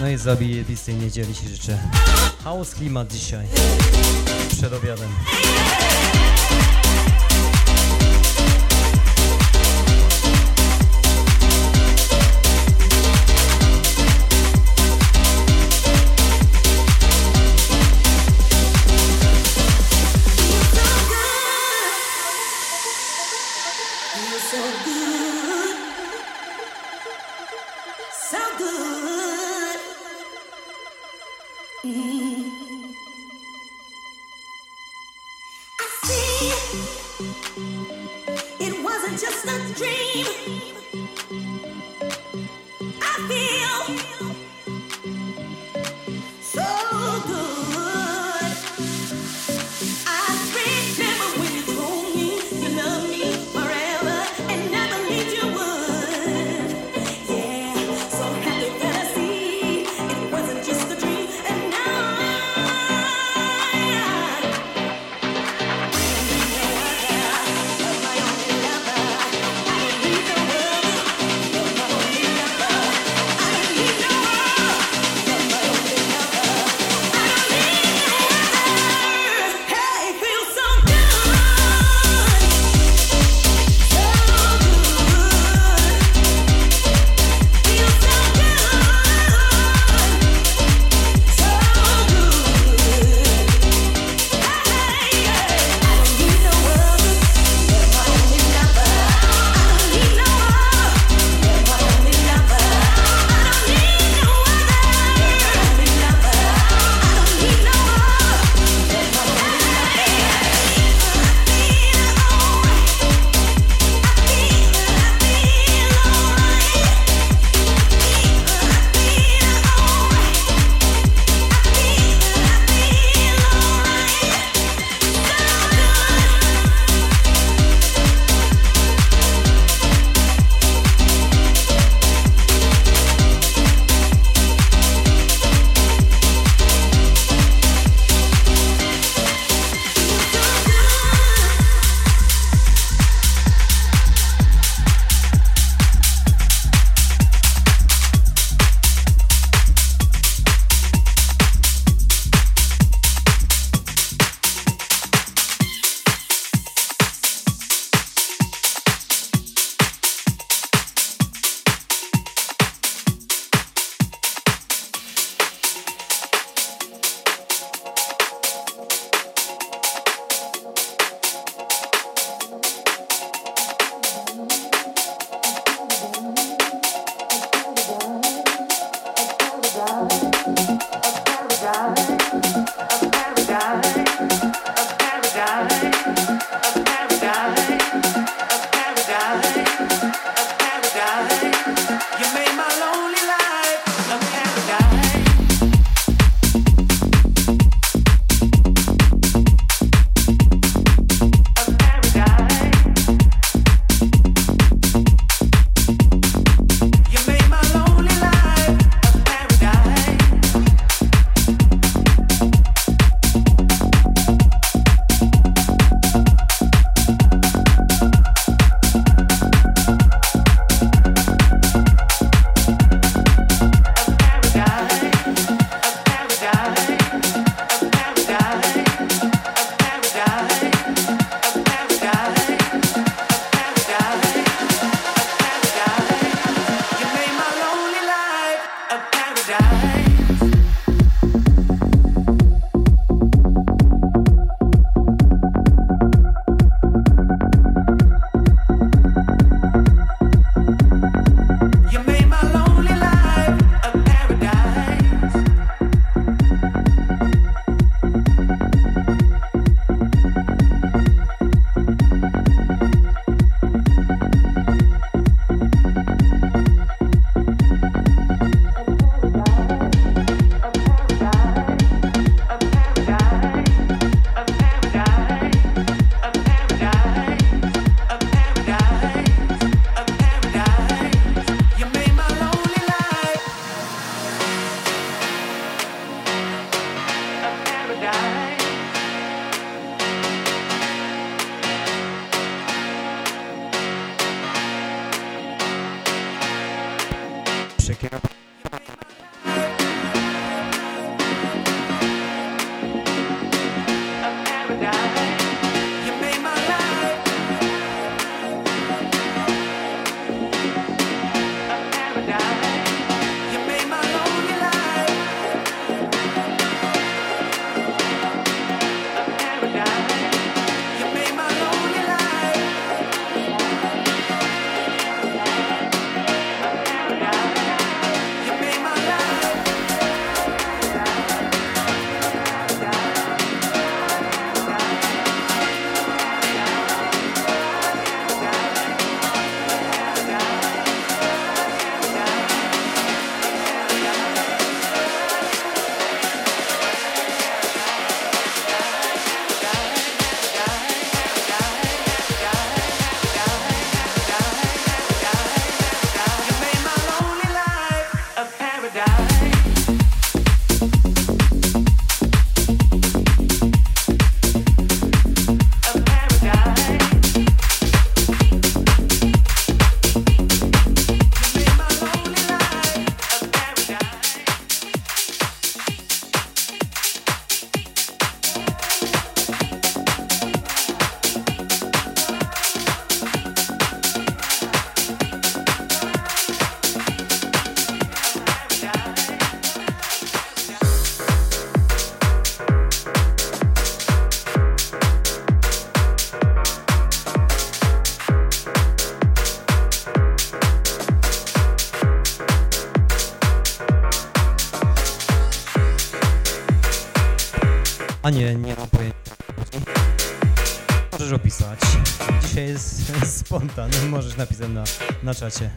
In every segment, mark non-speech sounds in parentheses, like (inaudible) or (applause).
No i zabijewistej niedzieli się życzę. Chaos klimat dzisiaj. Przed obiadem. nie mam pojęcia. Możesz opisać. Dzisiaj jest (laughs) spontan, możesz napisać na, na czacie.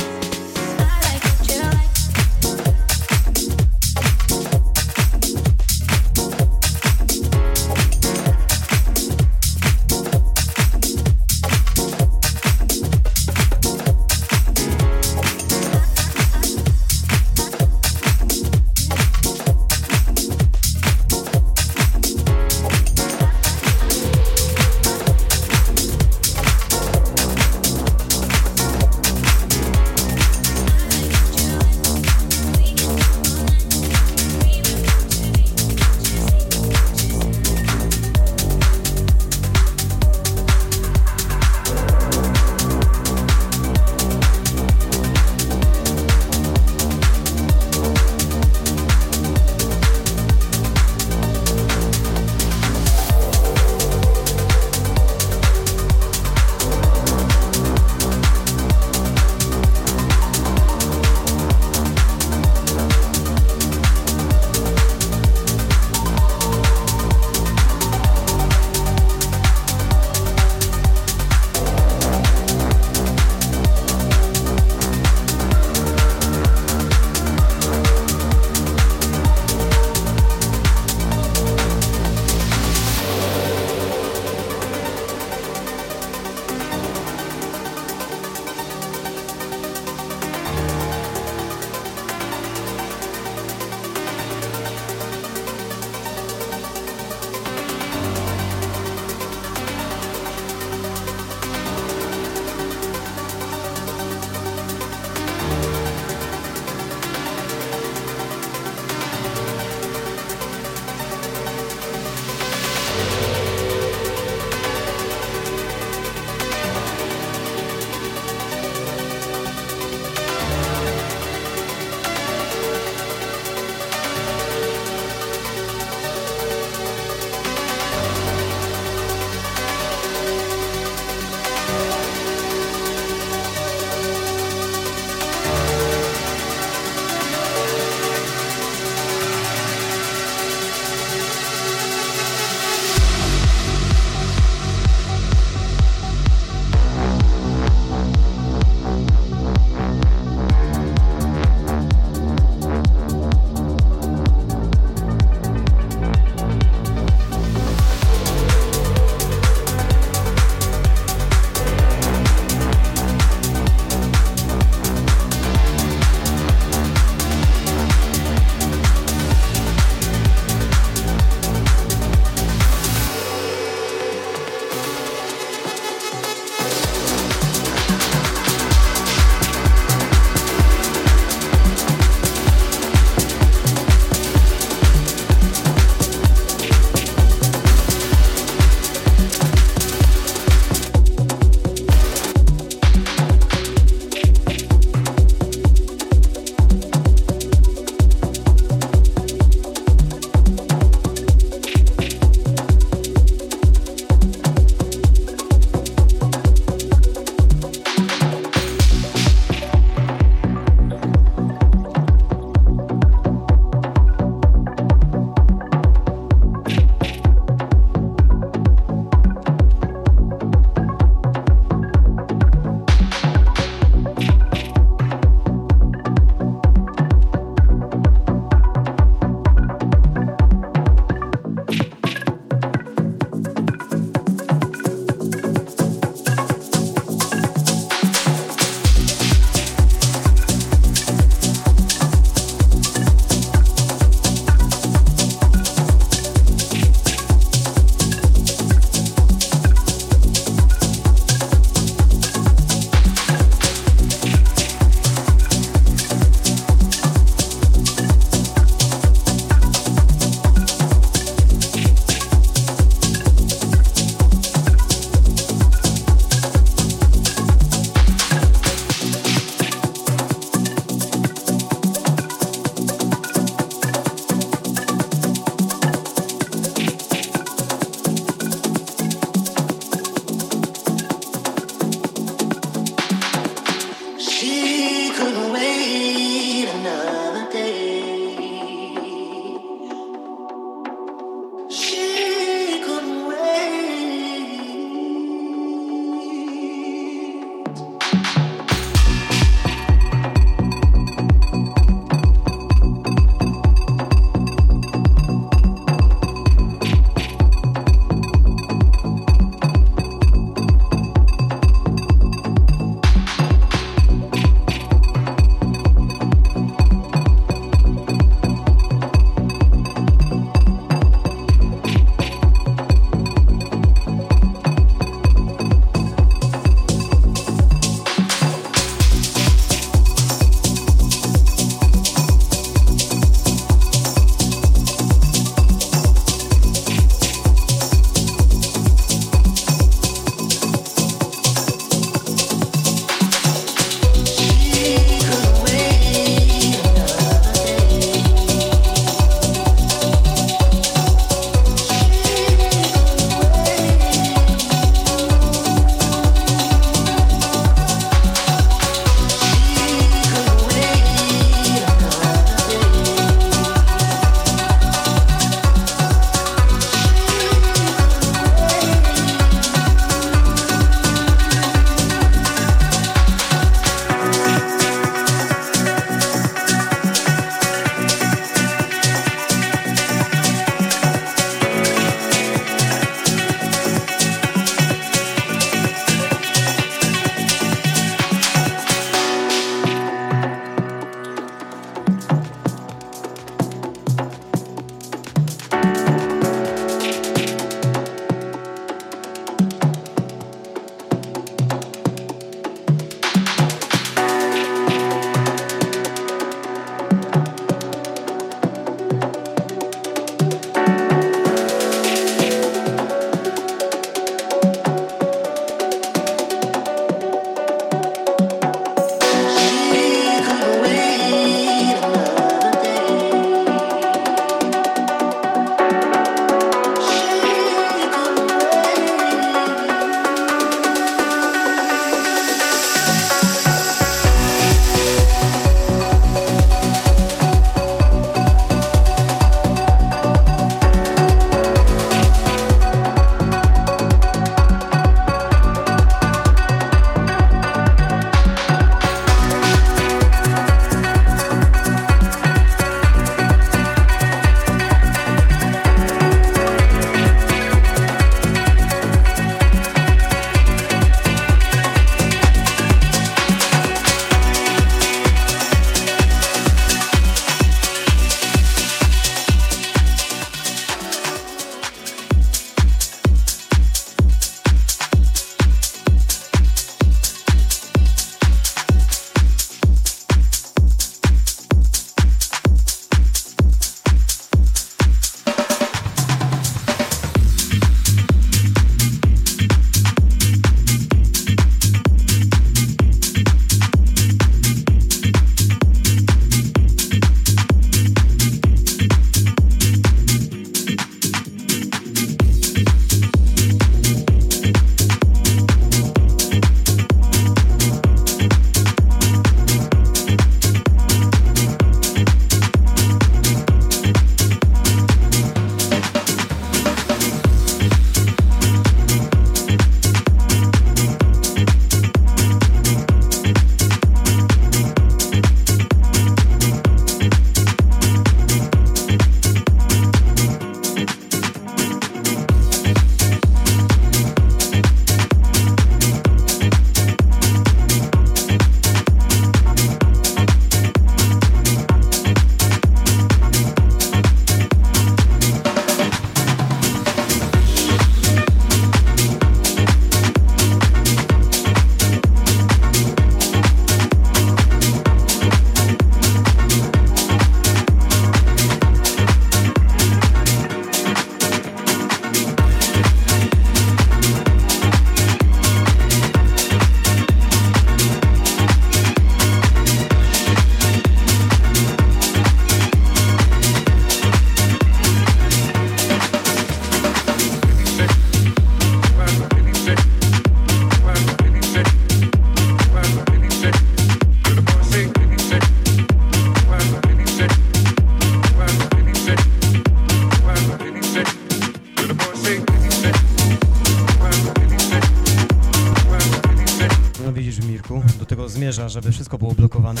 Wszystko było blokowane.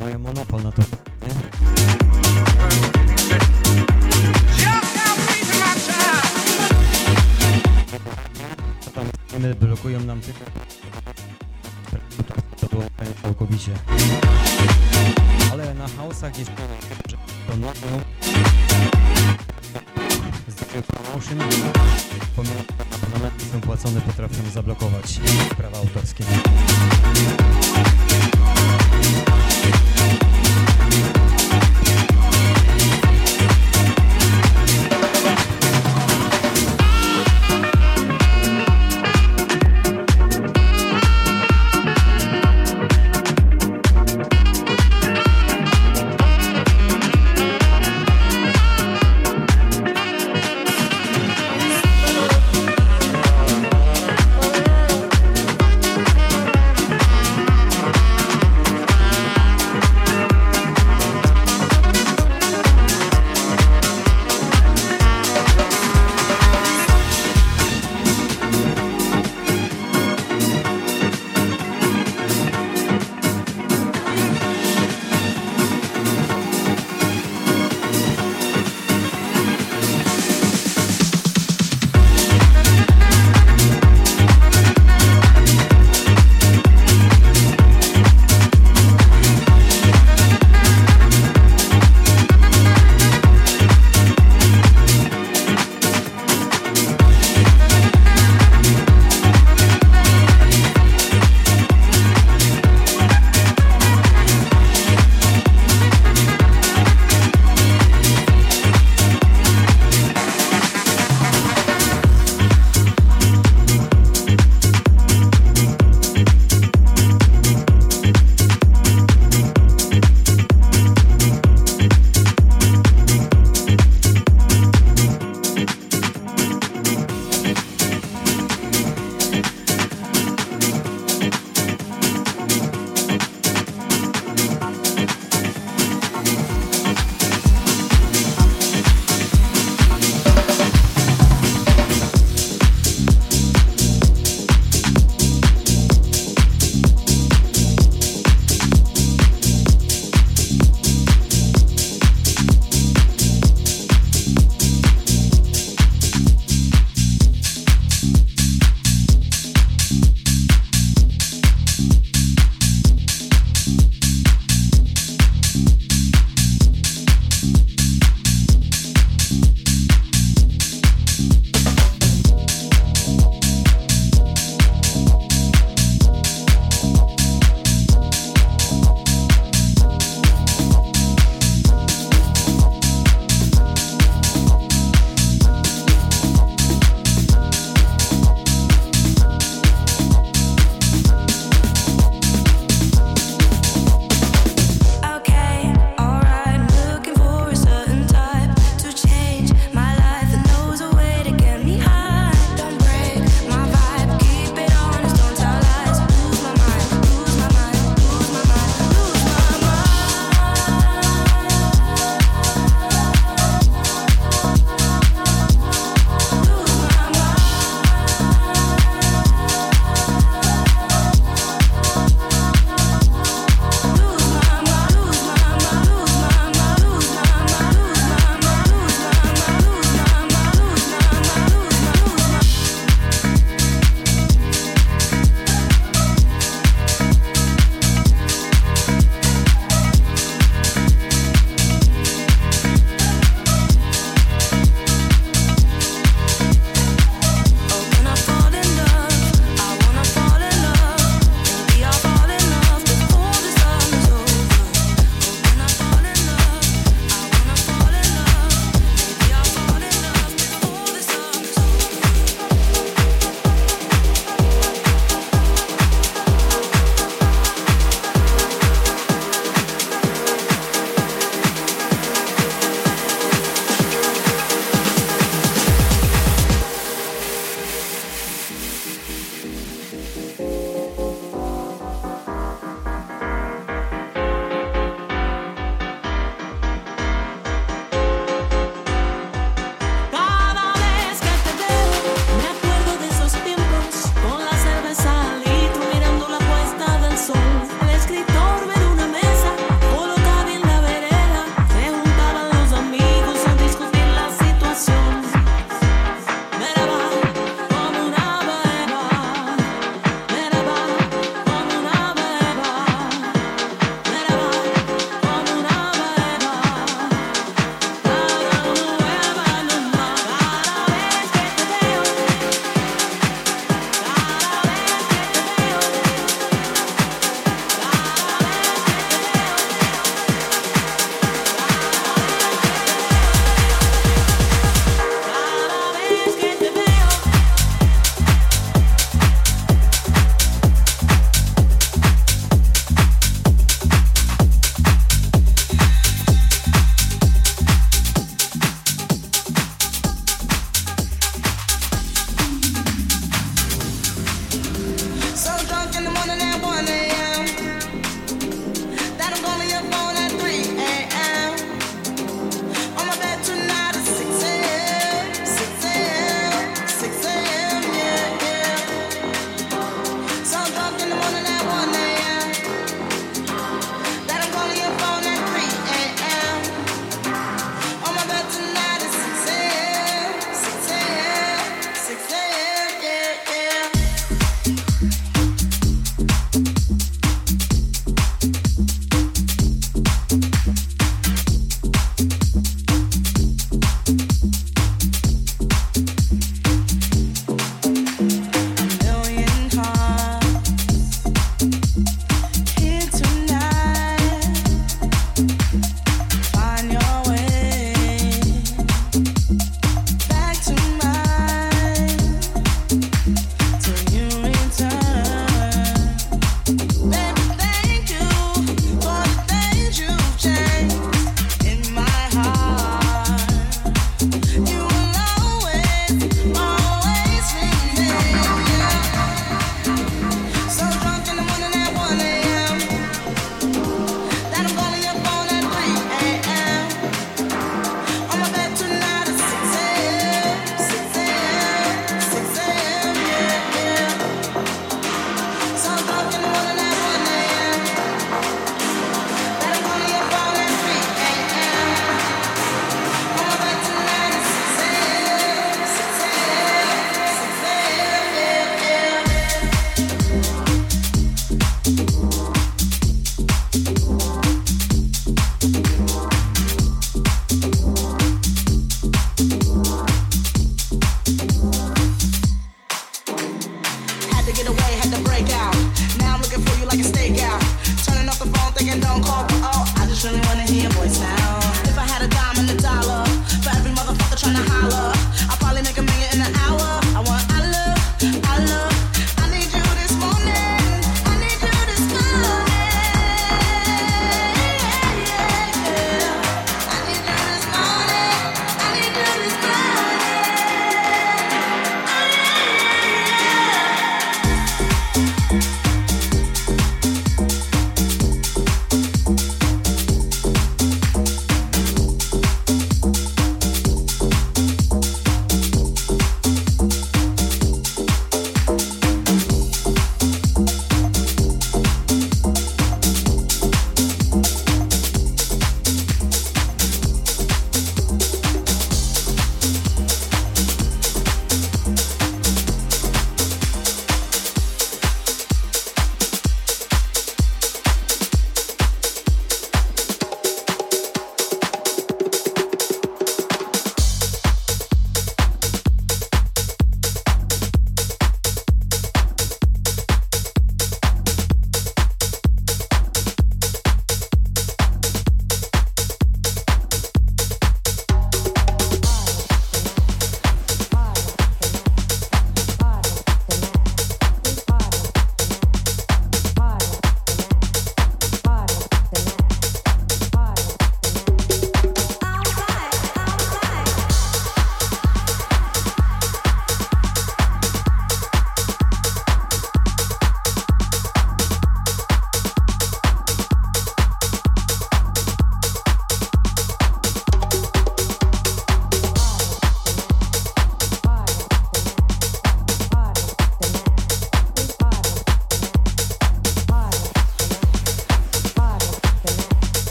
Mają monopol na to, nie? Blokują nam tylko... To było całkowicie. Ale na house'ach jest... To no, no. Promotion, pomimo abonamenty są płacone, potrafią zablokować prawa autorskie.